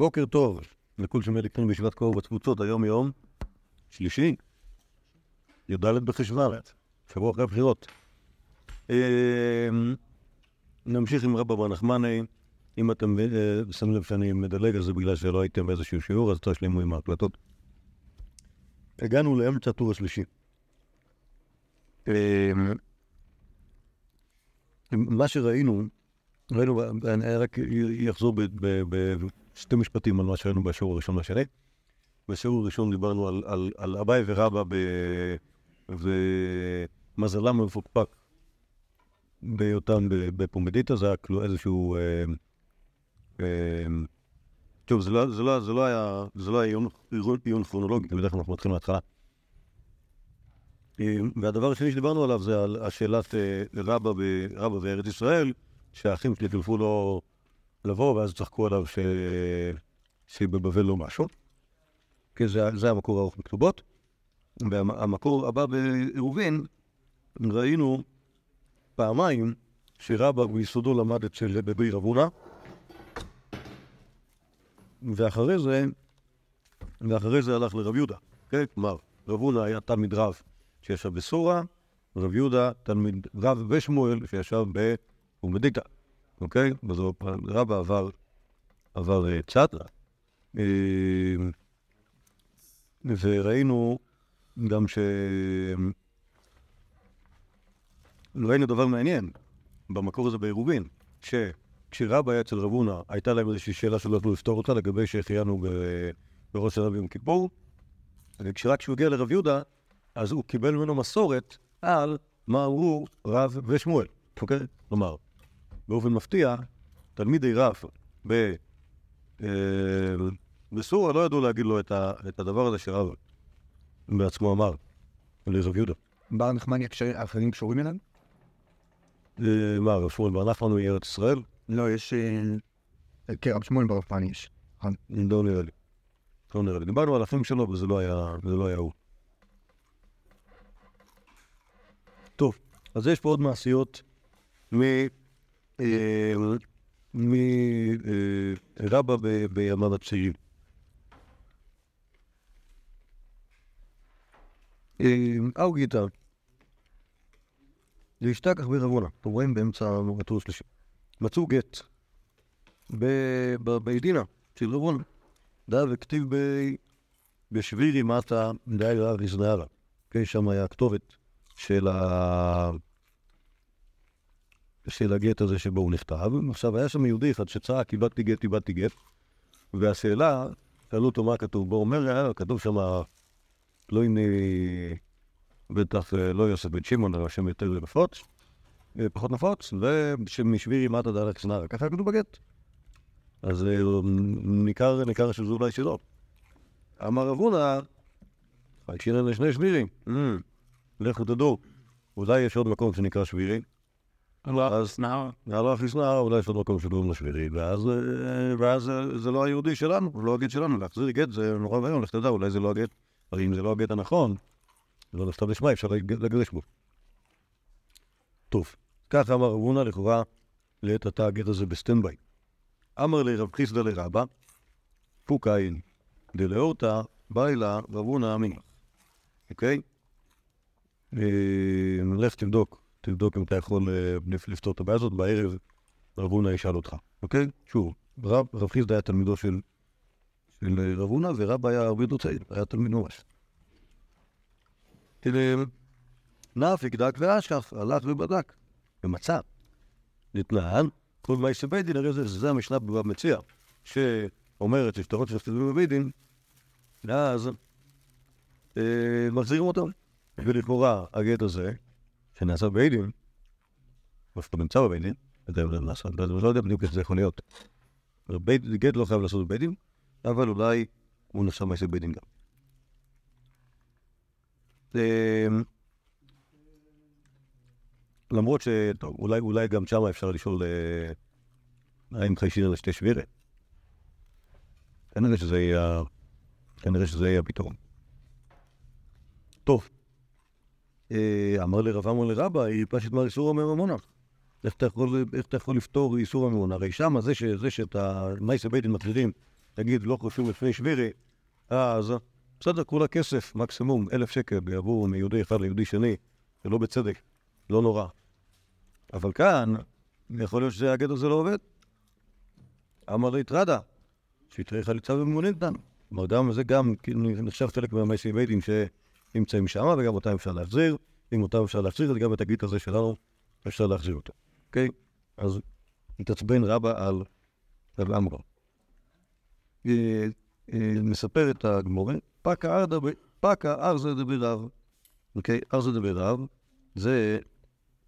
בוקר טוב לכל שמי לקטנים בישיבת קור בתפוצות, היום יום שלישי, י"ד בחשוון, שבוע אחרי הבחירות. אה, נמשיך עם רבא בר נחמני. אם אתם אה, שמים לב שאני מדלג על זה בגלל שלא הייתם באיזשהו שיעור, אז תשלימו עם ההקלטות. הגענו לאמצע הטור השלישי. אה, מה שראינו, ראינו, אני רק אחזור בשתי משפטים על מה שראינו בשיעור הראשון והשני. בשיעור הראשון דיברנו על, על, על אביי ורבא ב... ומזלם המפוקפק בהיותם בפומדיטה, זה היה כאילו איזשהו... אה, אה, טוב, זה לא, זה לא, זה לא היה, זה לא היה עיון כרונולוגי, בדרך כלל אנחנו מתחילים מההתחלה. אה, והדבר השני שדיברנו עליו זה על השאלת רבא, רבא בארץ ישראל, שהאחים שלי טילפו לו לבוא, ואז צחקו עליו ש... שבבבל לא משהו. כי זה, זה המקור הארוך בכתובות. והמקור הבא בעירובין, ראינו פעמיים שרבא ביסודו למד אצל בביר אבונה, ואחרי זה, ואחרי זה הלך לרב יהודה. כן? כלומר, רב הונא היה תלמיד רב שישב בסורה, רב יהודה תלמיד רב ושמואל שישב בפומדיתא. אוקיי? אז רבא עבר, עבר צד. אה, וראינו גם ש... ראינו דבר מעניין במקור הזה בעירובין, שכשרבא היה אצל רב הונא, הייתה להם איזושהי שאלה שלא יכלו לפתור אותה לגבי שהחיינו בראש הרב יום כיפור, וכשרק כשהוא הגיע לרב יהודה, אז הוא קיבל ממנו מסורת על מה אמרו רב ושמואל, אוקיי? כלומר, באופן מפתיע, תלמידי רב ב... אה, בסורה לא ידעו להגיד לו את, ה, את הדבר הזה שרב בעצמו אמר לרב יהודה. בר נחמניה אחרים קשורים אליו? אה, מה, רב שמואל בר נחמן הוא ארץ ישראל? לא, יש... אה, כן, רב שמואל בר נחמן יש. לא נראה לי. לא נראה לי. דיברנו על אחים שלו וזה לא היה, לא היה הוא. טוב, אז יש פה עוד מעשיות מ... מרבא בימיו הצעירים. אהו גיטר, להשתכח ברבונה, אתם רואים באמצע הטור השלישי. מצאו גט בעדינה של רבונה. דא וכתיב בשבירי מטה דאי רב יזנערה. שם היה הכתובת של ה... של הגט הזה שבו הוא נכתב. עכשיו, היה שם יהודי אחד שצעק, איבדתי גט, איבדתי גט, והשאלה, שאלו אותו מה כתוב בו, הוא אומר, אה, כתוב שם, לא הנה, בטח אה, לא יוסף בן שמעון, אלא שם יותר נפוץ, אה, פחות נפוץ, ושמשבירי מטה דרך שנרה, ככה כתוב בגט. אז ניכר, ניכר שזה אולי שלא. אמר רב הונא, חיישינן לשני שבירים, לכו תדעו, אולי יש עוד מקום שנקרא שבירי. אז נהר. הלך לשנהר, אולי יש עוד מקום שקוראים לשבירי, ואז, ואז זה לא היהודי שלנו, זה לא הגט שלנו, להחזיר גט זה נורא ואיום, לך תדע, אולי זה לא הגט, הרי אם זה לא הגט הנכון, לא נכתב לשמה, אי אפשר לגרש בו. טוב, ככה אמר רב הונא לכאורה לעת עתה הגט הזה ב standby. אמר ליה רב חסדא לרבה, פוק עיין דלאורתא, בעי לה רב הונא מינך. אוקיי? לך תבדוק תבדוק אם אתה יכול אה, לפתור את הבעיה הזאת, בערב רב הונא ישאל אותך, אוקיי? שוב, רב, רב חיסדא היה תלמידו של, של אה, רב הונא, ורב היה הרבה יותר צעיר, היה תלמיד ממש. נאפיק דק ואשכח, הלך ובדק, ומצא. נתנהן, כל מה בית דין, הרי זה, המשנה בבב מציע, שאומרת ששטרות שכתבו בבית דין, ואז אה, מחזירים אותם. ולכאורה הגט הזה, שנעשה בבית דין, או שאתה נמצא בבית דין, אתה לא יודע בדיוק איך זה יכול להיות. גט לא חייב לעשות בבית דין, אבל אולי הוא נחשב מעשה בבית דין גם. אמ, למרות ש... טוב, אולי, אולי גם שם אפשר לשאול אה, האם חיישין על שתי שבירה. כנראה שזה יהיה, כנראה שזה יהיה הפתרון. טוב. אה, אמר לרב עמר לרבה, היא פשט מר איסור הממונה. איך אתה יכול, איך אתה יכול לפתור איסור הממונה? הרי שם זה, ש, זה שאת המייסה בית דין מחזירים נגיד, לא חושבים לפני שבירי, אז בסדר, כולה כסף, מקסימום אלף שקל יעבור מיהודי אחד ליהודי שני, זה לא בצדק, לא נורא. אבל כאן, יכול להיות שהגט הזה לא עובד. אמר לי, טרדה, שיתרי חליצה וממונית כאן. כלומר, גם זה גם כאילו, נחשב חלק מהמייסי בייטים שנמצאים שם, וגם אותם אפשר להחזיר. אם אותם אפשר להחזיר, אז גם את הגיט הזה שלנו אפשר להחזיר אותו. אוקיי? אז התעצבן רבא על רב עמרם. אה, אה, מספר את הגמורה, פקה ארזה דברב. אוקיי? ארזה דברב זה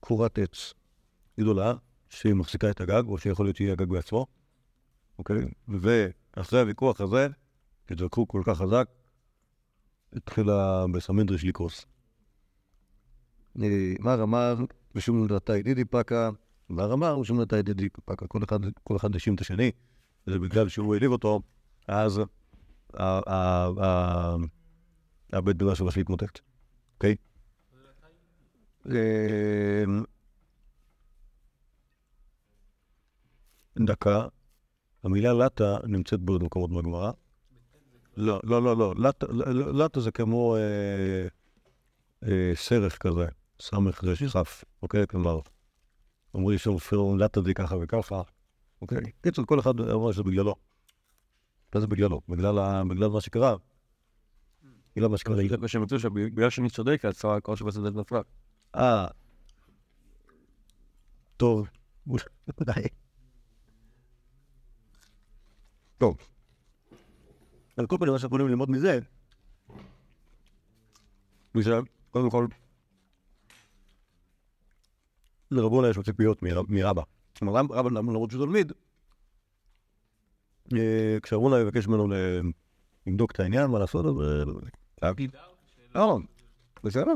קורת עץ גדולה, שהיא מחזיקה את הגג, או שיכול להיות שהיא הגג בעצמו. אוקיי? ואחרי הוויכוח הזה, התווכחו כל כך חזק, התחילה בסמנדריש לקרוס. מר אמר, ושום נדרתה ידידי פקה, מר אמר, ושום נדרתה ידידי פקה. כל אחד, האשים את השני, וזה בגלל שהוא העליב אותו, אז הבית דברה שלו להתמוטט, אוקיי? אה, דקה, המילה לטה נמצאת בעוד מקומות בגמרא. לא, לא, לא, לא, לטה זה כמו אה, אה, סרח כזה, סמך שכף, אוקיי? כלומר, אומרים שאומרים לטה זה ככה וככה, אוקיי? קיצור, כל אחד אומר שזה בגללו. מה זה בגללו? בגלל מה שקרה. בגלל מה שקרה. מה שהם רצו, שבגלל שאני צודק, אז צריך לקרוא שבסדר נפרד. אה, טוב. טוב. על כל פנים, מה שאנחנו יכולים ללמוד מזה, מזה, קודם כל, לרבונה יש לו ציפיות מרבא. כלומר, רבא למרות שהוא תלמיד, אה, כשרבונה יבקש ממנו לבדוק את העניין, מה לעשות, אז... לא, בסדר.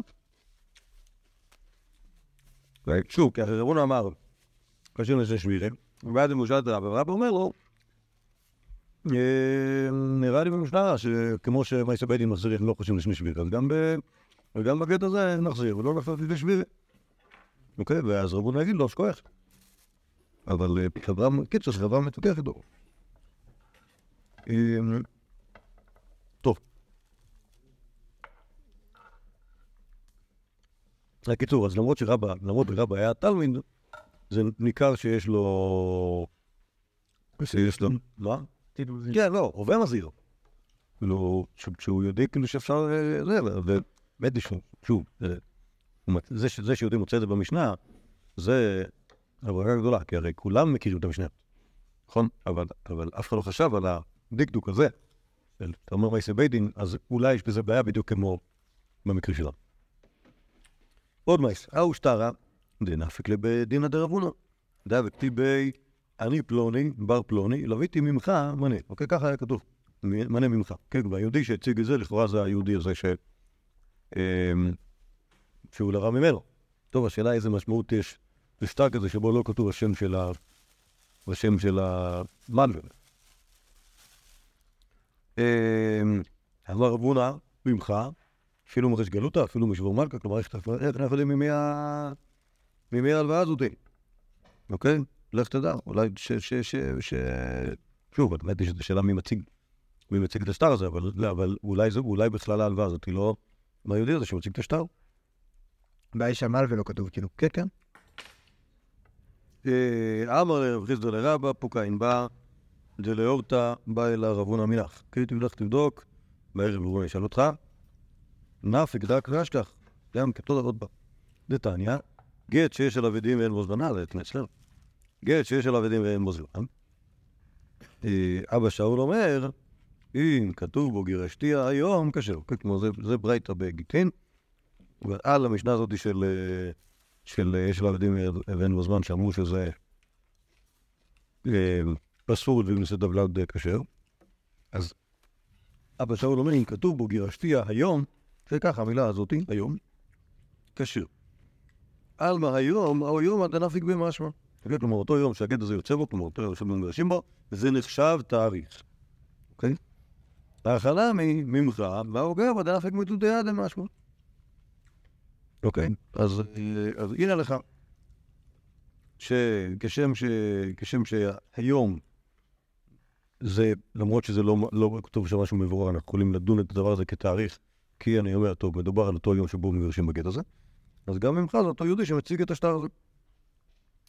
שוב, כי אחרי רבונה אמר, קשים לזה שבירים, ואז הוא שאל את רבא, ורבא אומר לו, אה, נראה לי במשנה שכמו שמייסה בית דין מחזירים לא חושבים לשני שבירים, אז גם בגט הזה נחזיר, ולא נחזיר לשני שבירים. אוקיי, ואז רבונה יגיד לו, שכוח. אבל חברה, קיצור, חברה מתווכח איתו. טוב. בקיצור, אז למרות שרבא, למרות שרבא היה תלמיד, זה ניכר שיש לו... שיש לו... מה? כן, לא, הווה מזהיר. כאילו, שהוא יודע כאילו שאפשר... זה, ובאמת, שוב, זה שיהודי מוצא את זה במשנה, זה הברכה גדולה, כי הרי כולם מכירים את המשנה, נכון? אבל אף אחד לא חשב על הדקדוק הזה. אתה אומר מייסי בית דין, אז אולי יש בזה בעיה בדיוק כמו במקרה שלנו. עוד מייס, אהו שטרה, דנפיק לבדינא דרבונה. דאבק טיבי, אני פלוני, בר פלוני, לוויתי ממך מנה. אוקיי, ככה היה כתוב, מנה ממך. כן, והיהודי שהציג את זה, לכאורה זה היהודי הזה ש... שהוא לרע ממנו. טוב, השאלה איזה משמעות יש בשטר כזה שבו לא כתוב השם של ה... השם של המלווה. אמר רב הונא, ממך, אפילו מרש גלותא, אפילו משבור מלכה, כלומר, איך אנחנו יודעים ממי ההלוואה הזאתי, אוקיי? לך תדע, אולי ש... ש... ש... ש... שוב, באמת יש את השאלה מי מציג, מי מציג את השטר הזה, אבל, לא, אבל אולי, זה, אולי בכלל ההלוואה הזאת היא לא... מה היהודי הזה שמציג את השטר? בעיה שמל ולא כתוב, כאילו. כן, כן. אמר לרב חיסדא לרבא, פוקאין בא, דלאורתא בא אל הרבון המנח. כן, תלך תבדוק, בערב רבון ישאל אותך, נפיק דק ואשכח, גם כתוב עוד פעם. דתניא, גט שיש עליו עדים ואין בו זמנה, זה אצלנו. גט שיש עליו עדים ואין בו זמן. אבא שאול אומר, אם כתוב בו גירשתיה היום, כשר. כמו זה ברייתא בגיטין. ועל המשנה הזאת של, של יש עליו עדים ואין בו זמן, שאמרו שזה פסול ובנושא דבלד כשר. אז אבא שאול אומר, אם כתוב בו גירשתיה היום, זה ככה המילה הזאת, היום, כשיר. עלמא היום, או יום עד הנפיק במשמע. כלומר, אותו יום שהגט הזה יוצא בו, כלומר, אותו יום שמגרשים בו, וזה נחשב תאריך. אוקיי? ההכלה ממך, וההוגה עד הנפיק מתודי עד משמע. אוקיי, אז הנה לך, שכשם שהיום זה, למרות שזה לא, לא כתוב שם משהו מבורר, אנחנו יכולים לדון את הדבר הזה כתאריך, כי אני אומר, טוב, מדובר על אותו יום שבו מגרשים בגט הזה, אז גם ממך זה אותו יהודי שמציג את השטר הזה.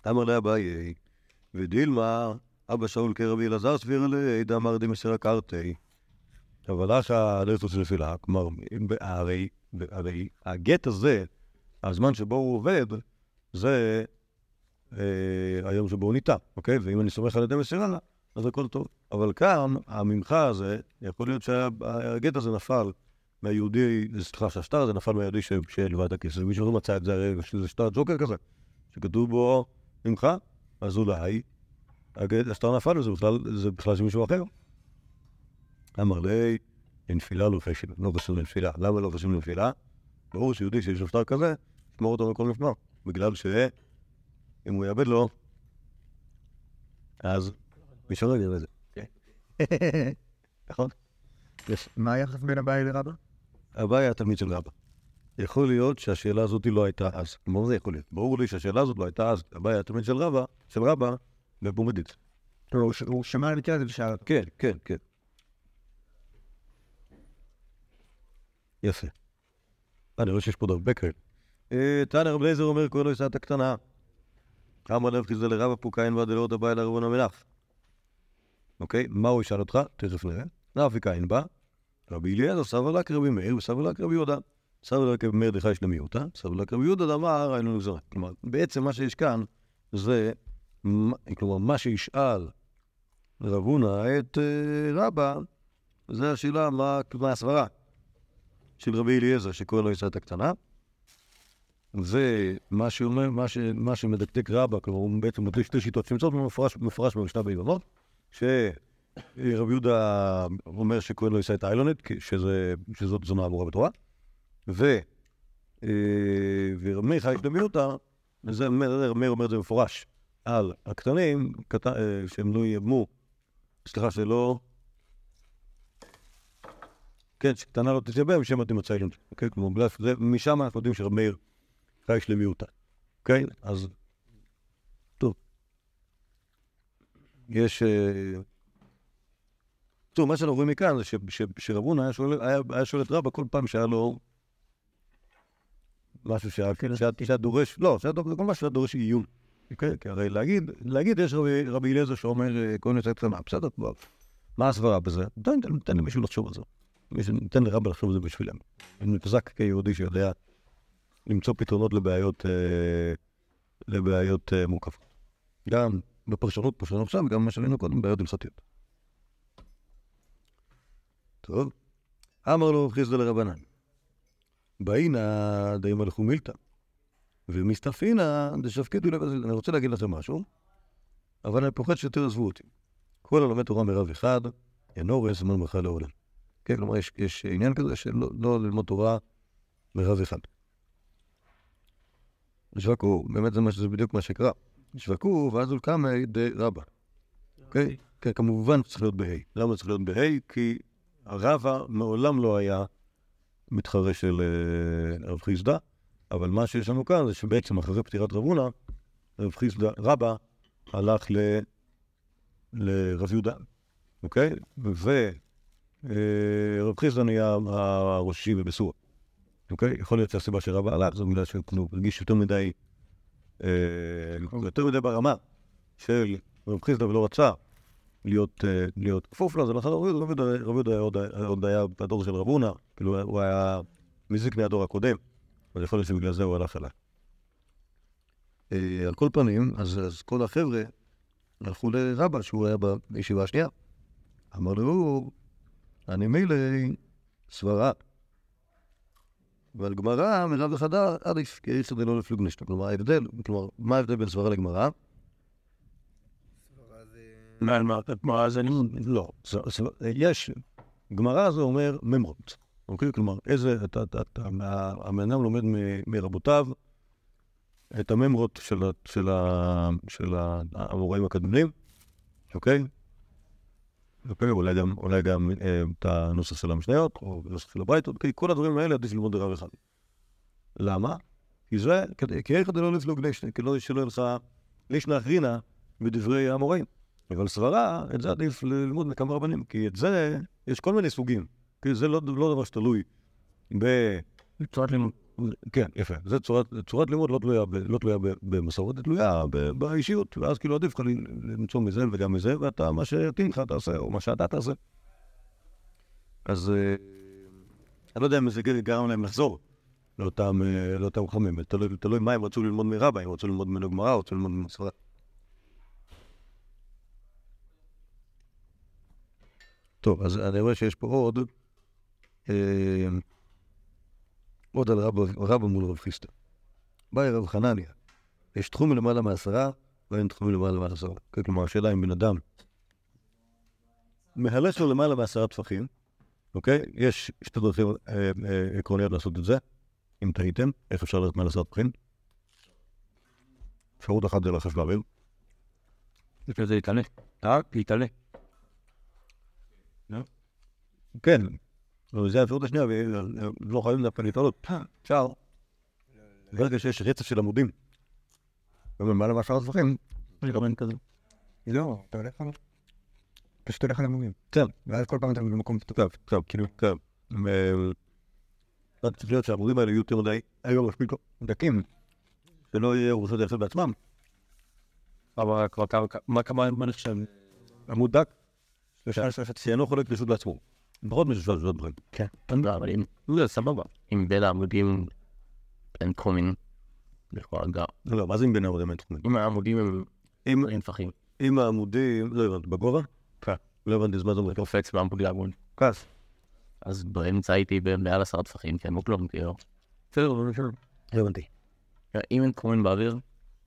אמר לאביי, ודילמה, אבא שאול כרבי אלעזר סביר עלי, דאמר דמסר קרתי. אבל אחא דרסוס נפילה, כלומר, הרי, הרי הגט הזה, הזמן שבו הוא עובד, זה אה, היום שבו הוא ניטע, אוקיי? ואם אני סומך על ידי מסירה, אז הכל טוב. אבל כאן, הממחה הזה, יכול להיות שהגט הזה נפל מהיהודי, סליחה, שהשטר הזה נפל מהיהודי ש- שלווה את הכסף, מישהו לא מצא את זה, הרי שזה שטר ג'וקר כזה, שכתוב בו ממחה, אז אולי השטר נפל וזה בכלל, זה בכלל של מישהו אחר. אמר לי, לנפילה לא חשב, לא חשוב לנפילה. למה לא חשוב לנפילה? ברור שיהודי שיש לו שטר כזה, שמור אותו מכל משמר. בגלל שאם הוא יאבד לו, אז מישהו יראה את זה. נכון? מה היחס בין אביי לרבא? אביי היה תלמיד של רבא. יכול להיות שהשאלה הזאת לא הייתה אז. מה זה יכול להיות? ברור לי שהשאלה הזאת לא הייתה אז. אביי היה תלמיד של רבא, של רבא, בפומדית. הוא שמע על המקרה הזה ושאל אותו. כן, כן, כן. יפה. אני רואה שיש פה עוד הרבה כאלה. אה, תנא רב אליעזר אומר כל עיסת הקטנה. אמר לב חיזה לרבא פוקאין ועדלות הבא אל ארבון המנף. אוקיי? מה הוא ישאל אותך? תכף נראה. נפי קין בא. רבי אליעזר סבא לק רבי מאיר וסבא לק רבי יהודה. סבא לק רבי מאיר דחי שלמיותא. סבא לק רבי יהודה דאמר היינו נגזרת. כלומר, בעצם מה שיש כאן זה, כלומר, מה שישאל רב הונא את אה, רבא, זה השאלה מה, הסברה של רבי אליעזר שקורא לו יצאת הקטנה. ומה שאומר, מה, ש, מה שמדקדק רבא, כלומר הוא בעצם נותן שתי שיטות שנמצאות במפורש, במפורש במשנה ביבמות, שרבי יהודה אומר שקורא לו יצאת איילונט, כי שזה, שזאת זונה אמורה בתורה, ו, אה, ורבי חי שלמיותא, וזה מאיר אומר את זה במפורש, על הקטנים, קט... אה, שהם לא יאבמו סליחה, שלא... כן, שקטנה לא תתייבם, שמא תמצא אילון. אוקיי? כלומר, בגלל שזה, משם אנחנו יודעים שרב מאיר חי שלמיותא. אוקיי? אז... טוב. יש... אה, טוב, מה שאנחנו רואים מכאן זה שרב הונא היה שואל את רבא כל פעם שהיה לו משהו שהיה שהיה- שהיה דורש, לא, דורש- כל מה שהיה דורש עיון. אוקיי? כי הרי להגיד, להגיד יש רבי, רבי אליעזר שאומר כל נצא קטנה, בסדר. מה הסברה בזה? תן, למישהו לחשוב על זה. תן לרבא לחשוב על זה בשבילם. אני מתחזק כיהודי שיודע למצוא פתרונות לבעיות, אה, לבעיות אה, מורכבות. גם בפרשנות, פרשנות עכשיו, וגם מה שראינו קודם, בעיות הלכתיות. טוב. אמר לו חיסדא לרבנן. באינא די מלכו מילתא. ומסתפינא דשפקידו לב... אני רוצה להגיד לכם משהו, אבל אני פוחד שיותר עזבו אותי. כל הלומד תורה מרב אחד, אינו רואה זמן ברכה לעולם. כן, כלומר, יש, יש עניין כזה שלא לא ללמוד תורה מרב אחד. שווקו, באמת זה, מה, זה בדיוק מה שקרה. שווקו, ואז הוא קמא די רבא. אוקיי? כן, כמובן צריך להיות בה'. למה צריך להיות בה'? כי הרבא מעולם לא היה מתחרה של אה, רב חיסדא, אבל מה שיש לנו כאן זה שבעצם אחרי פטירת רב הונא, רב חיסדא, רבא, הלך ל... לרב יהודה, אוקיי? ורב חיסדא נהיה הראשי בבסורה, אוקיי? יכול להיות שהסיבה שרבא הלך זה בגלל שהוא הרגיש יותר מדי, אה, יותר מדי ברמה של רב חיסדא ולא רצה להיות, אה, להיות כפוף לו, אז לכן רב יהודה- עוד, היה בדור של רב הונא, כאילו הוא היה מזיק מהדור הקודם, אז יכול להיות שבגלל זה הוא הלך אליי. אה, על כל פנים, אז, אז כל החבר'ה הלכו לרבא, שהוא היה בישיבה השנייה. אמר לו, אני מילא סברה. ועל גמרא מרב וחדה עדיף, כי יש לא לפלוג נשתא. כלומר, ההבדל, כלומר, מה ההבדל בין סברה לגמרא? מה, אז אני... לא, יש, גמרא זה אומר ממרות, אוקיי? כלומר, איזה, הבן אדם לומד מרבותיו את הממרות של ה- של ה- של ה- האמוראים הקדמונים, אוקיי? אוקיי, אולי גם, אולי גם אה, את הנוסח של המשניות, או נוסח של הברייתות, אוקיי? כל הדברים האלה עדיף ללמוד ברב אחד. למה? כי זה, כדי- כי איך אתה לא לפלוג לישנה, לא שלא יהיה לך לישנה אחרינה בדברי האמוראים. אבל סברה, את זה עדיף ללמוד מכמה רבנים, כי את זה, יש כל מיני סוגים. כי זה לא, לא דבר שתלוי ב... צורת לימוד. כן, יפה. זה צורת, צורת לימוד לא תלויה, לא תלויה במסורת, היא תלויה באישיות, ואז כאילו עדיף לך למצוא מזה וגם מזה, ואתה, מה שיתאים לך תעשה, או מה שאתה תעשה. אז אה, אני לא יודע אם זה גרם להם לחזור לאותם, אה, חכמים, תלוי, מה הם רצו ללמוד מרבה, אם רצו ללמוד ממנו גמרא, או רצו ללמוד ממסורת. טוב, אז אני רואה שיש פה עוד, אה, עוד על רבא מול רב חיסטה. באי רב חנניה, יש תחום מלמעלה מעשרה ואין תחום מלמעלה מעשרה. כן, כלומר, השאלה אם בן אדם מהלך לו למעלה מעשרה טפחים, אוקיי? יש שתי דרכים אה, אה, עקרוניות לעשות את זה, אם תהיתם, איך אפשר ללכת מעל עשרה טפחים. אפשרות אחת זה לחש באוויר. זה להתעלה. אה? להתעלה. כן, זה האפשרות השנייה, ולא חייבים דווקא להתעלות. אפשר. ברגע שיש רצף של עמודים, ומעלה מעשרה טפחים, יש גם אין כזה. לא, אתה הולך על... פשוט הולך על עמודים. כן. ואז כל פעם אתה במקום פתוח. טוב, טוב, כאילו, טוב. אה, רק צריך להיות שהעמודים האלה יהיו יותר מדי, היו מספיק דקים, שלא יהיה רוסות יפה בעצמם. אבל כבר כמה, מה נחשב? עמוד דק, שאינו חולק רשות לעצמו. משלושה רשויות בחיים. כן. לא, אבל אם, זה סבבה. אם בין העמודים אין תחומים, לכאורה גם. לא, לא, מה זה אם בין העמודים אין תחומים? אם העמודים הם אין טפחים. אם העמודים, לא הבנתי, בגובה? כן. לא הבנתי, אז מה זה אומר? קופץ בעמוד לעמוד. כס. אז באמצע הייתי במעל עשרה טפחים, כן, או כלום, כאילו. בסדר. לא הבנתי. אם אין תחומים באוויר,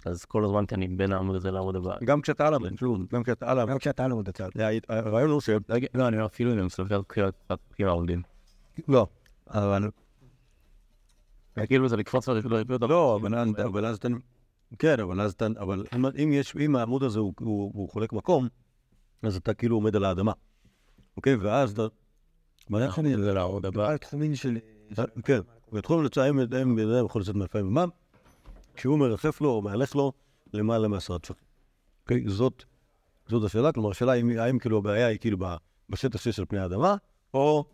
אז כל הזמן אני בין העמוד הזה לעמוד הבא. גם כשאתה על העמוד, שוב, גם כשאתה על העמוד. גם כשאתה על עמוד הצד. הרעיון הוא ש... לא, אני אומר, אפילו אם הם מסתובבים עם העמודים. לא. אבל... כאילו זה לקפוץ ולקפוץ. לא, אבל אז- אבל אז אתה... כן, אבל אז אתה... אבל אם- יש... אם העמוד הזה הוא- חולק מקום, אז אתה כאילו עומד על האדמה. אוקיי? ואז אתה... מה איך אני... זה לעמוד הבא. של... כן. לצאה, אם בן אדם יכול לצאת מאלפיים ימם, כשהוא מרחף לו או מהלך לו למעלה מעשרה טפחים. אוקיי? זאת... זאת השאלה, כלומר, השאלה אם, האם כאילו הבעיה היא כאילו בשטח שיש על פני האדמה, או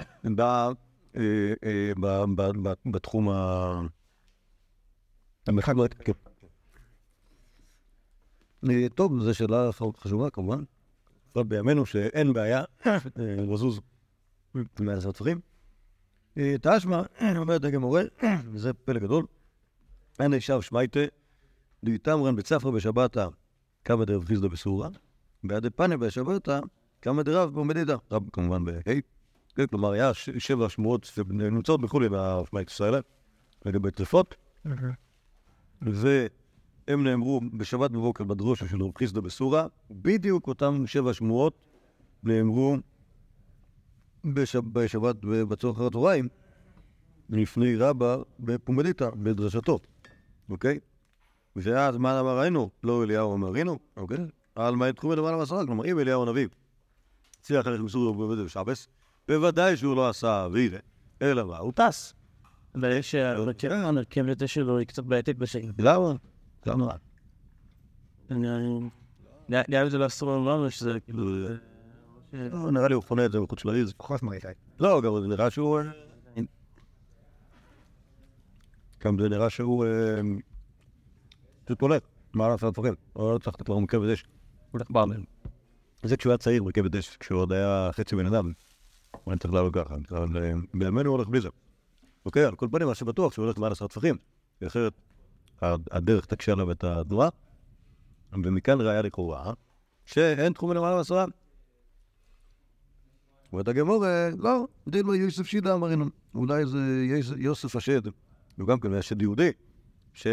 ב, אה, אה, ב, ב, ב, בתחום ה... המרחק. כן. אה, טוב, זו שאלה חשובה כמובן. בפרט בימינו שאין בעיה אה, לזוז מעל עשרה טפחים. אה, תשמע, אומרת דגם מורה, וזה פלא גדול, אין אישה ושמייטה, דאיתמרן בצפרא בשבתא, כמה דרב חיסדא בסורה, בעדי פניה בשבתא, כמה דרב בעומדידה. רב כמובן בה', כלומר היה שבע שמועות שנמצאות בכולי מהשמייט ישראל, לגבי טרפות, והם נאמרו בשבת בבוקר בדרושה של רב חיסדא בסורה, בדיוק אותם שבע שמועות נאמרו בש- בשבת בצורך אחר הצהריים, לפני רבא בפומדיתא, בדרשתו, אוקיי? ואז מה אמר ראינו? לא אליהו אמרינו, אוקיי? על מה יתחום למעלה מעשרה, כלומר אם אליהו הנביא הצליח ללכת מסור ובבית בשבס, בוודאי שהוא לא עשה וילה, אלא מה? הוא טס. אבל יש... הרכב לזה שלו היא קצת בעייתית בשקט. למה? למה? נראה לי זה לא אסור לנו שזה כאילו... לא, נראה לי הוא חונה את זה מחוץ לעיר. פחות מראית. לא, גם זה נראה שהוא... אה, גם זה נראה שהוא... אה, פשוט הולך, מה לעשות דברים? הוא לא צריך לתת לו מרכבת אש. הוא הולך בארמל. זה כשהוא היה צעיר מרכבת אש, כשהוא עוד היה חצי בן אדם. הוא היה צריך לעלות ככה, אבל אה, בימינו הוא הולך בלי זה. אוקיי, על כל פנים, מה שבטוח שהוא הולך מעל עשרה טפחים, כי אחרת הדרך תקשה עליו את התנועה, ומכאן ראיה לכאורה שאין תחום למעלה מעשרה. אומרת הגמורה, לא, דילמה יוסף שידה אמרינו. אולי זה יוסף השד, הוא גם כן היה שד יהודי, שמאוד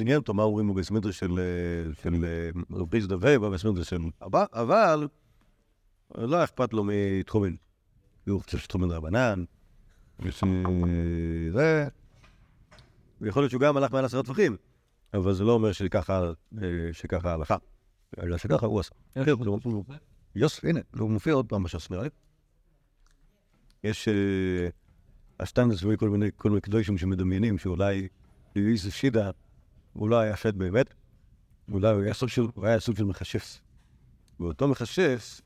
עניין אותו מה אומרים לו בסמדרה של אה, של, אה, רב חיסדא ובא בסמדרה של אבא, אבל לא אכפת לו מתחומין. הוא חושב שתחומין רבנן, יש, אה, זה... ויכול להיות שהוא גם הלך מעל עשרה טפחים, אבל זה לא אומר שככה אה, שככה ההלכה, אלא שככה הוא עשה. יוסף, הנה, הוא מופיע עוד פעם בש"ס נראה לי. יש אה, השטנדס וכל מיני כל מיני קדושים שמדמיינים שאולי יוסף שידה הוא לא היה שד באמת, אולי הוא היה סוג של, הוא היה סוג של מכשף. ואותו מכשף,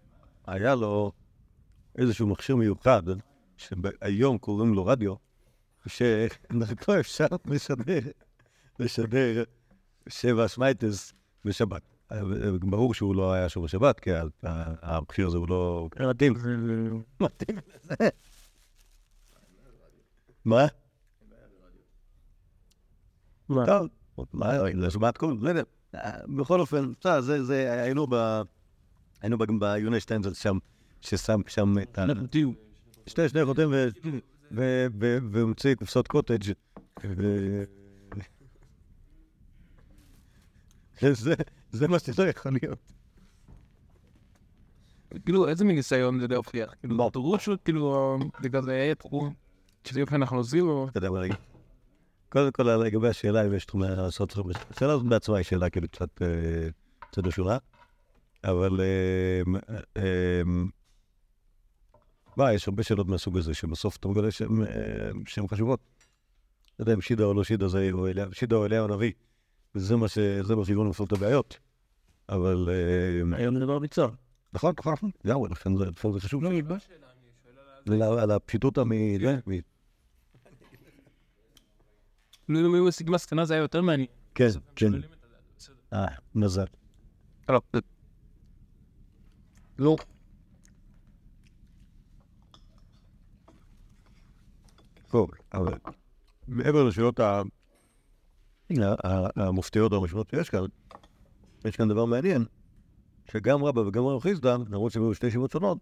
היה לו איזשהו מכשיר מיוחד, שהיום קוראים לו רדיו, שדרכו אפשר לשדר, לשדר שבע שמייטס בשבת. ברור שהוא לא היה שוב בשבת, כי המכשיר הזה הוא לא מתאים. מתאים לזה. מה? מה? טוב, מה, זה שמעת כל, לא יודע. בכל אופן, זה, זה, היינו ב... היינו ב- ביוני שטיינזל שם, ששם שם את ה... שתי, שני ו- והמציא קופסות קוטג'. זה, זה מה שזה יכול להיות. כאילו, איזה מין ניסיון זה להוכיח? כאילו, דרוש או כאילו, בגלל זה היה תחום, שזה יופי אנחנו מה להגיד? קודם כל, לגבי השאלה אם יש תחומי לעשות תחומי... השאלה הזאת בעצמה היא שאלה כאילו קצת אה, קצת משונה, אבל... אה, אה, מה, יש הרבה שאלות מהסוג הזה, שבסוף אתה מגלה שהן אה, חשובות. לא יודע אם שידה או לא שידה זה או שידה או אליהו הנביא, וזה מה ש... זה מה שיגרום לפתור את הבעיות. אבל... אה, היום זה דבר ביצוע. נכון, נכון, נכון, לגמרי, לכן זה חשוב. על על הפשיטות מ- כאילו, אם היו משיגים מסקנה זה היה יותר מעניין. כן, כן. אה, מזל. לא, לא. טוב, אבל מעבר לשאלות המופתיות המשמעות שיש כאן, יש כאן דבר מעניין, שגם רבא וגם רב חיסדא, למרות שהם היו שתי ישיבות שונות,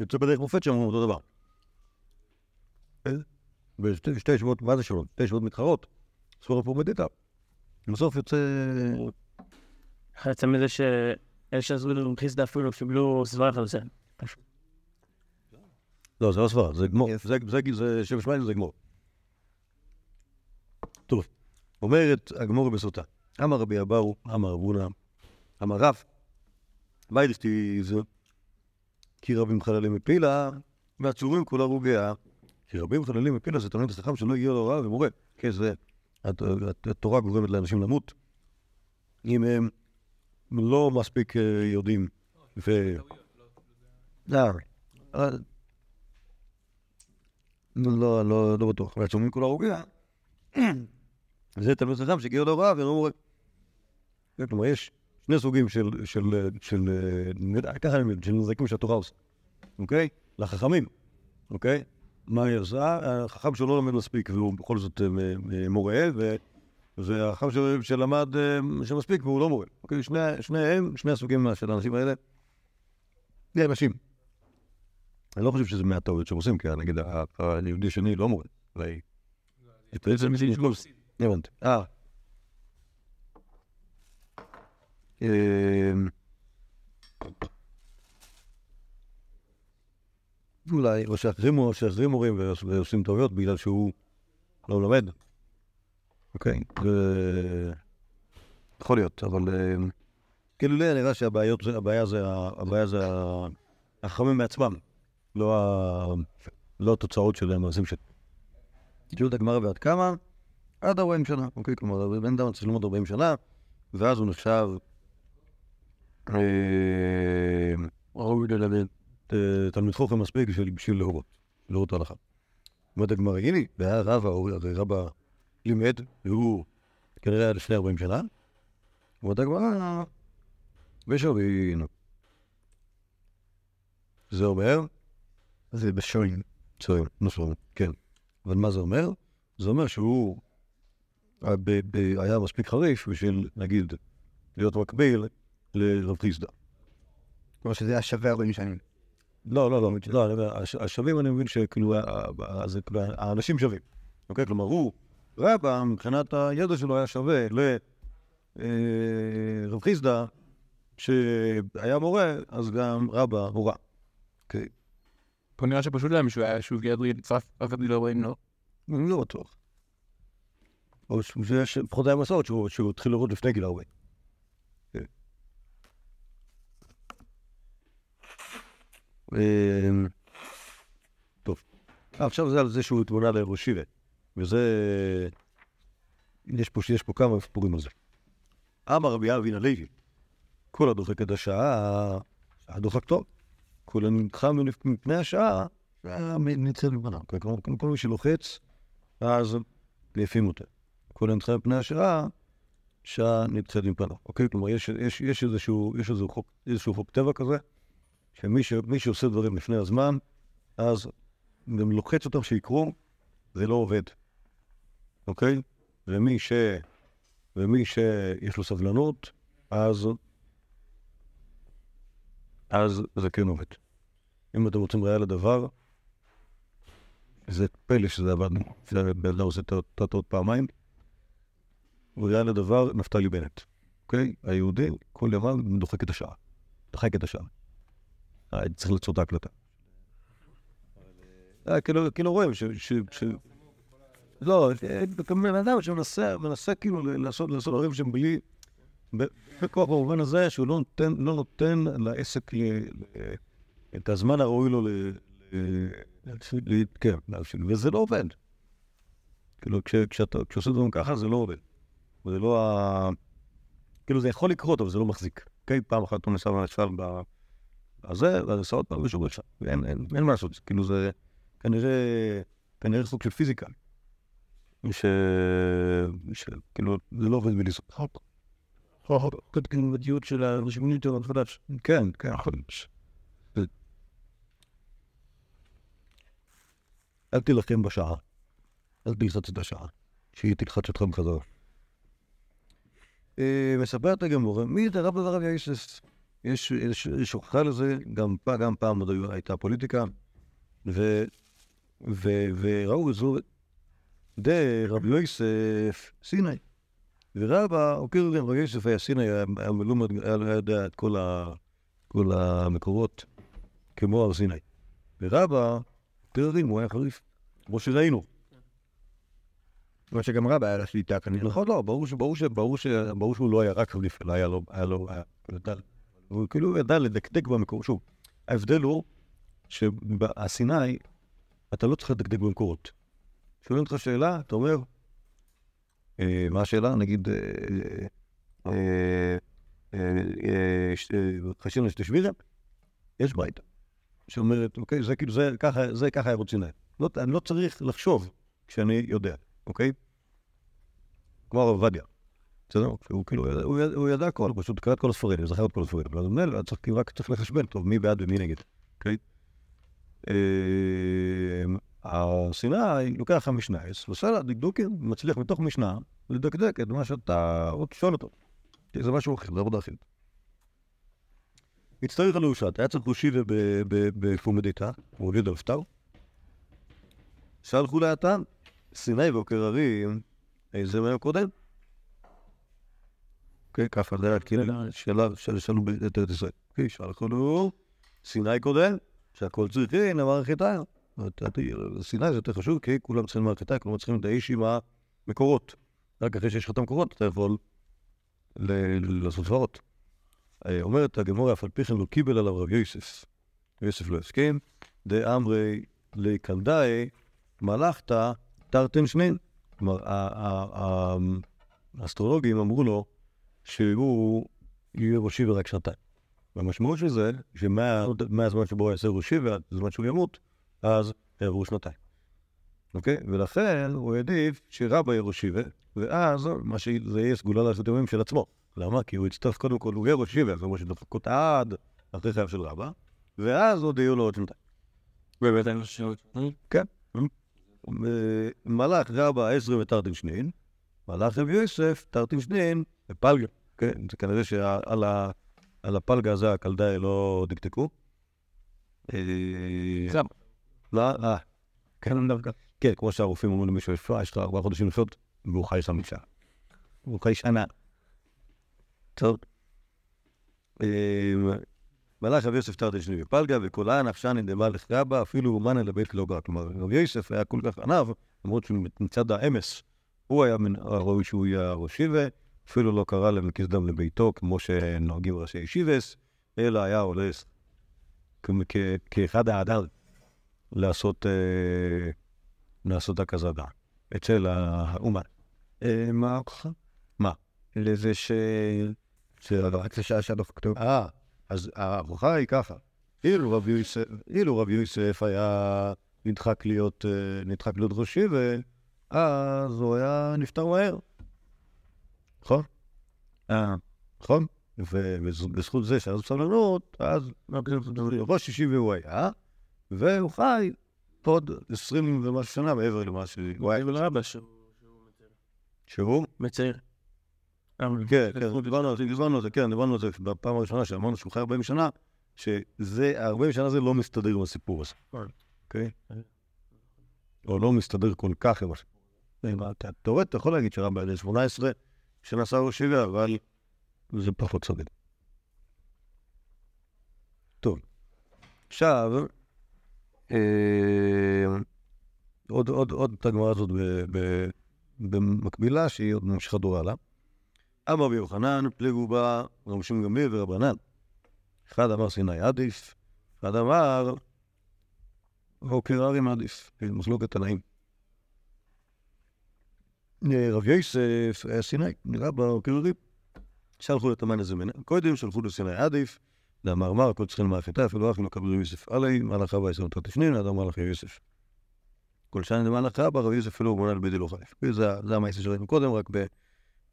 יוצא בדרך מופת אומרים אותו דבר. ושתי שתי ישיבות, מה זה שונות? שתי ישיבות מתחרות, ספורט פרומדיטה. בסוף יוצא... יצא מזה שאלה שעזרו לנו חיסדה אפילו קיבלו סברה על זה. לא, זה לא סברה, זה גמור. זה, זה, זה שם שמיים זה גמור. טוב, אומרת הגמור בסוטה. אמר רבי אבאו, אמר רב הונא, אמר רב, ויידשתי זה, כי רבים חללים מפילה, והצורים כולה רוגיה. כי רבים חללים מפילה זה תלמיד חכם שלא הגיע להוראה ומורה. כן, זה, הת- הת- התורה גורמת לאנשים למות. אם הם לא מספיק אה, יודעים. ו... לא, אבל- לא, לא, לא בטוח. והצומים כולה רוגיה. זה תלמיד חכם שהגיע להוראה ואינו מורה. זה כלומר, יש שני סוגים של, של, של, אה, ככה אני מבין, של נזקים שהתורה עושה, אוקיי? לחכמים, אוקיי? מה היא עושה? החכם שלא לומד מספיק והוא בכל זאת אה, אה, מורה, ו... והחכם של- שלמד שמספיק והוא לא מורה. אוקיי? שני, שניהם, שני הסוגים של האנשים האלה, זה אנשים. אני לא חושב שזה מהטעויות שהם עושים, כי נגיד היהודי השני לא מורה. הבנתי. אה. אולי, או שאחרים מורים ועוש- ועושים טעויות בגלל שהוא לא לומד. אוקיי. יכול להיות, אבל... אמ, כאילו לי נראה הבעיה זה החכמים מעצמם, לא לא התוצאות של המעשים שלהם. תשאלו את הגמרא ועד כמה? עד 40 שנה, אוקיי? כלומר, בן אדם צריך ללמוד 40 שנה, ואז הוא נחשב... אה, ראוי ללמד אה, תלמיד חוכם מספיק בשביל- להורות, להורות ההלכה. אומרת הגמרא, הנה, והיה רבא, הרי רבא לימד, והוא כנראה היה לפני 40 שנה. אומרת הגמרא, ושווינו. זה אומר, זה בשוין. צוין, נכון, כן. אבל מה זה אומר? זה אומר שהוא אה, היה מספיק חריף בשביל, נגיד, להיות מקביל לרב חיסדא. כמו שזה היה שווה 40 שנים. לא, לא, לא, לא, אני אומר, הש- השווים אני מבין שכאילו, ה- ה- זה כאילו, האנשים שווים, אוקיי? כלומר, הוא, רבא, מבחינת הידע שלו היה שווה לרב חיסדא, שהיה מורה, אז גם רבא הורה. אוקיי? פה נראה שפשוט היה מישהו היה שהוא גדרי נצרף אף אחד לא רואים לו. אני לא בטוח. או ש- שיש, לפחות היה מסורת שהוא שהוא התחיל לראות לפני גיל 40. כן. אמ, טוב. אה, עכשיו זה על זה שהוא התמונה לראשיבה. וזה... יש פה, יש פה כמה סיפורים על זה. אמר רבי אבין הלוי, כל הדוחק את השעה, הדוחק טוב. כל הנדחה מפני השעה, ניצל מפניו. כלומר, כל מי שלוחץ, אז ליפים אותו. כל הנדחה מפני השעה, שעה נמצאת מפניו. אוקיי? כלומר, יש, יש, יש, איזשהו, יש איזשהו, חוק, איזשהו חוק טבע כזה, שמי ש, שעושה דברים לפני הזמן, אז גם לוחץ אותם שיקרו, זה לא עובד. אוקיי? ומי ש... ומי שיש לו סבלנות, אז... אז זה כן עובד. אם אתם רוצים ראיה לדבר, זה פלא שזה עבד, אדם עושה את הטעות פעמיים. ראיה לדבר, נפתלי בנט. אוקיי? היהודי כל ימיו דוחק את השעה. דוחק את השעה. אה, צריך לעצור את ההקלטה. אה, כאילו, כאילו רואים ש... לא, בן אדם שמנסה, מנסה כאילו לעשות, דברים שהם בלי... בכוח במובן הזה שהוא לא נותן, לא לעסק את הזמן הראוי לו ל... ל כן, וזה לא עובד. כאילו, כש, כשאתה, כשעושה דברים ככה, זה לא עובד. זה לא ה... כאילו, זה יכול לקרות, אבל זה לא מחזיק. אוקיי? פעם אחת הוא נסע ונשאל בזה, ואז נסע עוד פעם ושוב ושם. אין, אין, אין מה לעשות. כאילו, זה כנראה, כנראה סוג של פיזיקה. ש... ש... כאילו, זה לא עובד בלי סוף. קטגנבדיות של הרשימות יותר חדש. כן, כן. אל תילחם בשעה. אל תלחץ את השעה. שהיא תלחץ אתכם חזרה. אה, מספרת הגמור, מי זה רב לרב יאיסס? יש יש הוכחה לזה, גם גם פעם עוד הייתה פוליטיקה, ו... וראו זו דרבי יוסף סיני. ורבא, הוקיר גם רבי יוסף היה סיני, היה מלומד, היה יודע את כל, ה, כל המקורות כמו הר סיני. ורבא, תררים, הוא היה חריף, כמו שראינו. כמו שגם רבא היה לה שליטה כנראה. נכון, לא, ברור שהוא לא היה רק חריף, אלא היה לו, היה לו, היה, הוא כאילו ידע לדקדק במקורות. שוב, ההבדל הוא שהסיני, אתה לא צריך לדקדק במקורות. שואלים אותך שאלה, אתה אומר, אה, מה השאלה? נגיד, חשבנו אה, שתשבירה, יש ברייתא, שאומרת, אוקיי, זה כאילו, זה ככה, זה ככה רוצים להם. לא, אני לא צריך לחשוב כשאני יודע, אוקיי? כמו הרב עובדיה. בסדר? הוא כאילו, הוא ידע הכל, פשוט קרא את כל הספרים, הוא זכר את כל הספרים. הוא אומר, רק צריך לחשבן, טוב, מי בעד ומי נגד, אוקיי? הסיני לוקח לך משנייס, ועושה דקדוקים, מצליח מתוך משנה לדקדק את מה שאתה עוד שואל אותו. זה משהו אחר, זה עבודה אחרת. הצטרך על אושת, היה צריך ראשיבה בפומדיתא, הוא הוליד על פטר. שלחו לאתן, סיני ועוקר הרים, איזה מהם קודם? אוקיי, ככה זה היה כאילו שאלה ששאלו את ארץ ישראל. אוקיי, שלחו לו, סיני קודם, שהכל צריכים למערכת העם. סיני זה יותר חשוב, כי כולם צריכים מערכת העם, כלומר צריכים את האיש עם המקורות. רק אחרי שיש לך את המקורות, אתה יכול לעשות דברות. אומרת הגמורה, אף על פי כן לא קיבל עליו רב יוסף. יוסף לא הסכים, דאמרי לקלדאי, מלאכת תרתם שנין. כלומר, האסטרולוגים אמרו לו שהוא יהיה ראשי ורק שנתיים. והמשמעות של זה, שמהזמן שבו הוא יעשה ראשי ועד הזמן שהוא ימות, אז יעברו שנתיים. אוקיי? ולכן הוא העדיף שרבא יהיה ראשי, ואז מה שזה יהיה סגולה לעשות ימים של עצמו. למה? כי הוא יצטרך קודם כל, הוא יהיה ראשי, ואז הוא שדפקות עד אחרי חייו של רבא, ואז עוד יהיו לו עוד שנתיים. באמת אין לו שאלות? כן. מלאך רבא עשרה ותרתם שנין, מלאך רבי יוסף תרתם שנין ופלגה. כן, זה כנראה שעל הפלגה הזה הקלדאי לא דקדקו. גם. לא, אה. כן, דווקא. כן, כמו שהרופאים אומרים למישהו, יש לך ארבעה חודשים לחיות, והוא חי חמישה. הוא חי שנה. טוב. מלאך רבי יוסף תרתי שני בפלגה, וכולה נפשני דמלך רבה, אפילו אומן אל הבית לא. כלומר, רבי יוסף היה כל כך ענב, למרות שמצד האמס, הוא היה מן הראוי שהוא יהיה ראשי, ואפילו לא קרא למקיס דם לביתו, כמו שנוהגים ראשי ישיבס, אלא היה הולך כאחד האדם לעשות, לעשות הקזדה אצל האומן. מה? מה? לזה ש... רק זה שעה שהדוח כתוב. אה, אז ההוכחה היא ככה. אילו רב יוסף, היה נדחק להיות, אה, נדחק להיות ראש שבט, אז הוא היה נפטר מהר. נכון? אה, נכון? ובזכות זה שהיה סבלנות, אז ראש ישיבה הוא היה, והוא חי עוד עשרים ומשהו שנה מעבר למה שהוא היה. ולא אבא שהוא שהוא? מצייר. כן, כן, דיברנו על זה, כן, דיברנו על זה בפעם הראשונה שאמרנו שהוא חי 40 שנה, שזה, 40 שנה זה לא מסתדר עם הסיפור הזה, אוקיי? או לא מסתדר כל כך עם הסיפור הזה. אתה- תאורטית, אתה יכול להגיד שרב היה 18 שנסע ראש שבע, אבל זה פחות סביר. טוב, עכשיו, אה, עוד, עוד, עוד את הגמרא הזאת במקבילה, שהיא עוד ממשיכה דור הלאה. אמר רבי יוחנן, פליגו בה רב שמעון גמליאל ורבנן. אחד אמר סיני עדיף, אחד אמר הרים עדיף, מחלוקת תנאים. אה, רב יוסף היה סיני, נראה בעוקר הרים. שלחו לתמן איזה מנה, קודם שלחו לסיני עדיף, לאמר מר, כל צריכים מאפיתה, אפילו אחים לא קבלו יוסף עלי, מלאך רבה יסוד תת תפנין, אדם מלאך יוסף. כל שנה למלאך רבה, רב יוסף אפילו מונה לבידי לא חליף. זה המעשה שראינו קודם, רק ב...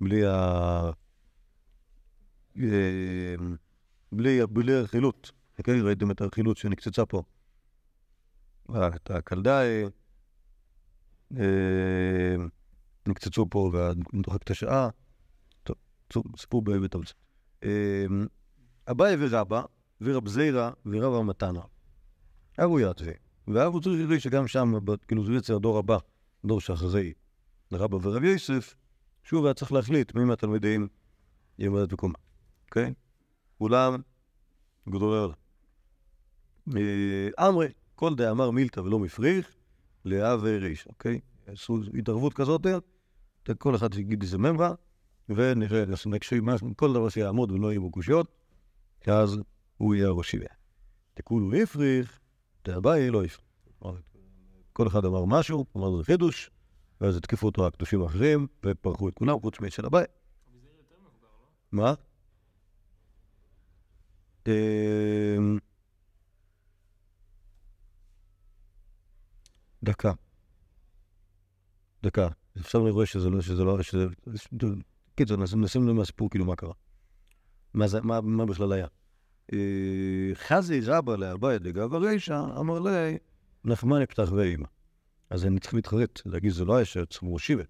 בלי ה... אה, בלי, הרכילות. כן, ראיתם את הרכילות שנקצצה פה. אה, את הקלדאי, אה, נקצצו פה ודוחק את השעה. טוב, סיפור בתמצת. אה, אביי ורבא, ורב זיירא ורבא מתנא. אבו יתווה. ואבו צריך להגיד שגם שם, כאילו זה יצר הדור הבא, דור שאחרי רבא ורב יוסף, שוב היה צריך להחליט מי מהתלמידים ילמד בקומה, אוקיי? כולם גדולי עולם. אה, אמרי, כל דאמר מילתא ולא מפריך, לאה וריש, אוקיי? עשו התערבות כזאת, כל אחד יגיד איזה ממרה, ונראה, נקשיב משהו, כל דבר שיעמוד ולא יהיו בו קושיות, אז הוא יהיה הראש שבע. תקולו הפריך, דאביי לא הפריך. כל אחד אמר משהו, אמר זה חידוש, ואז התקפו אותו הקדושים האחרים, ופרחו את כולם, חוץ מאצל הבית. מה? אמ, דקה. דקה. עכשיו אני רואה שזה לא, שזה לא, שזה... קיצור, נשים נשים לב מהסיפור, כאילו, מה קרה. מה זה, מה, מה בכלל היה. אה, חזי רבא לאביי דגב הרישא, אמר לי, נחמן יפתח ואימא. אז אני צריך להתחרט, להגיד שזה לא היה שצריך מושיבה,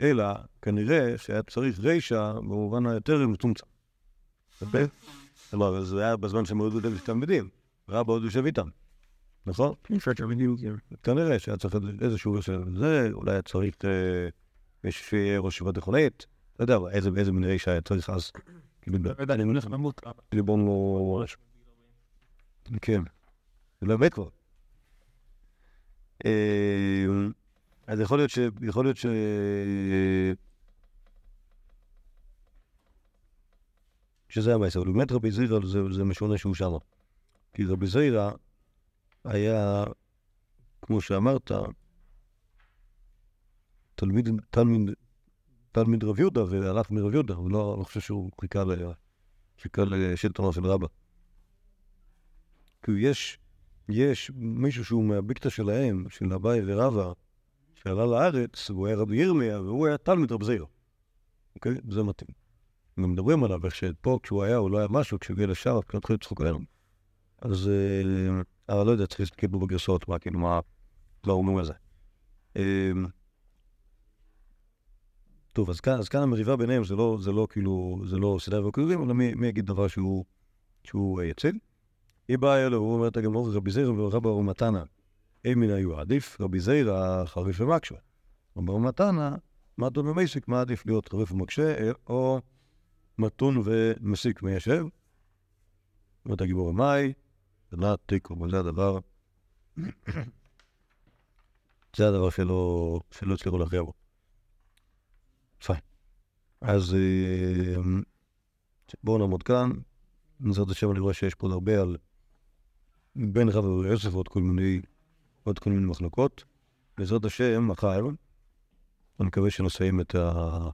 אלא כנראה שהיה צריך רישא במובן היותר מצומצם. כלומר, זה היה בזמן שהם עוד תלמידים, רבא עוד יושב איתם, נכון? כנראה שהיה צריך איזשהו זה, אולי היה צריך אה, מישהו שיהיה ראש ישיבה תיכונית, לא יודע, איזה מין רישא היה צריך אז. אני הולך למות. ליבון לא... כן. זה לא מת כבר. אה, אז יכול להיות ש... יכול להיות ש... שזה אבל באמת רבי זירא זה משונה שהוא שמה. כי רבי זירא היה, כמו שאמרת, תלמיד, תלמיד, תלמיד רב יהודה, והלך מרב יהודה, הוא לא, לא חושב שהוא חיכה ל... חיכה לשלטונו של רבא. כי יש, יש מישהו שהוא מהבקטה שלהם, של אביי ורבא, שעלה לארץ, והוא היה רבי ירמיה, והוא היה תלמיד רב זירא. אוקיי? זה מתאים. גם מדברים עליו, איך שפה כשהוא היה, הוא לא היה משהו, כשהוא הגיע לשם, אז התחילו לצחוק עלינו. אז, אה, אבל לא יודע, צריך להסתכל פה בגרסאות, מה כאילו, מה, לא אומרים על זה. אה, טוב, אז כאן, אז כאן המריבה ביניהם זה לא, זה לא כאילו, זה לא סדר וכאבים, אלא מי, מי יגיד דבר שהוא, שהוא אה, יציב. היא באה אלו, הוא אומר את הגמור, רבי זירא ורבא ומתנא, אין מן היו עדיף, רבי זירא חריף ומקשה. רבא ומתנא, מתון ומסיק, מה עדיף להיות חריף ומקשה, אה, או מתון ומסיק מיישב. אומרת הגיבור המאי, דנת תיקו, זה הדבר, זה הדבר שלא, הצליחו להכריע בו. פיין. אז אה, בואו נעמוד כאן. בעזרת השם אני רואה שיש פה הרבה על בין רב ויוסף ועוד כל מיני, עוד כל מיני מחלוקות. בעזרת השם, מחר, אני מקווה שנסיים את, ה...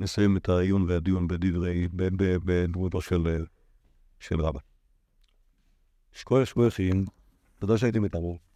נסיים את העיון והדיון בדברי, ב- ב- בדמותו של, של רבא. שכוייך שכוייכים, תודה שהייתם איתנו.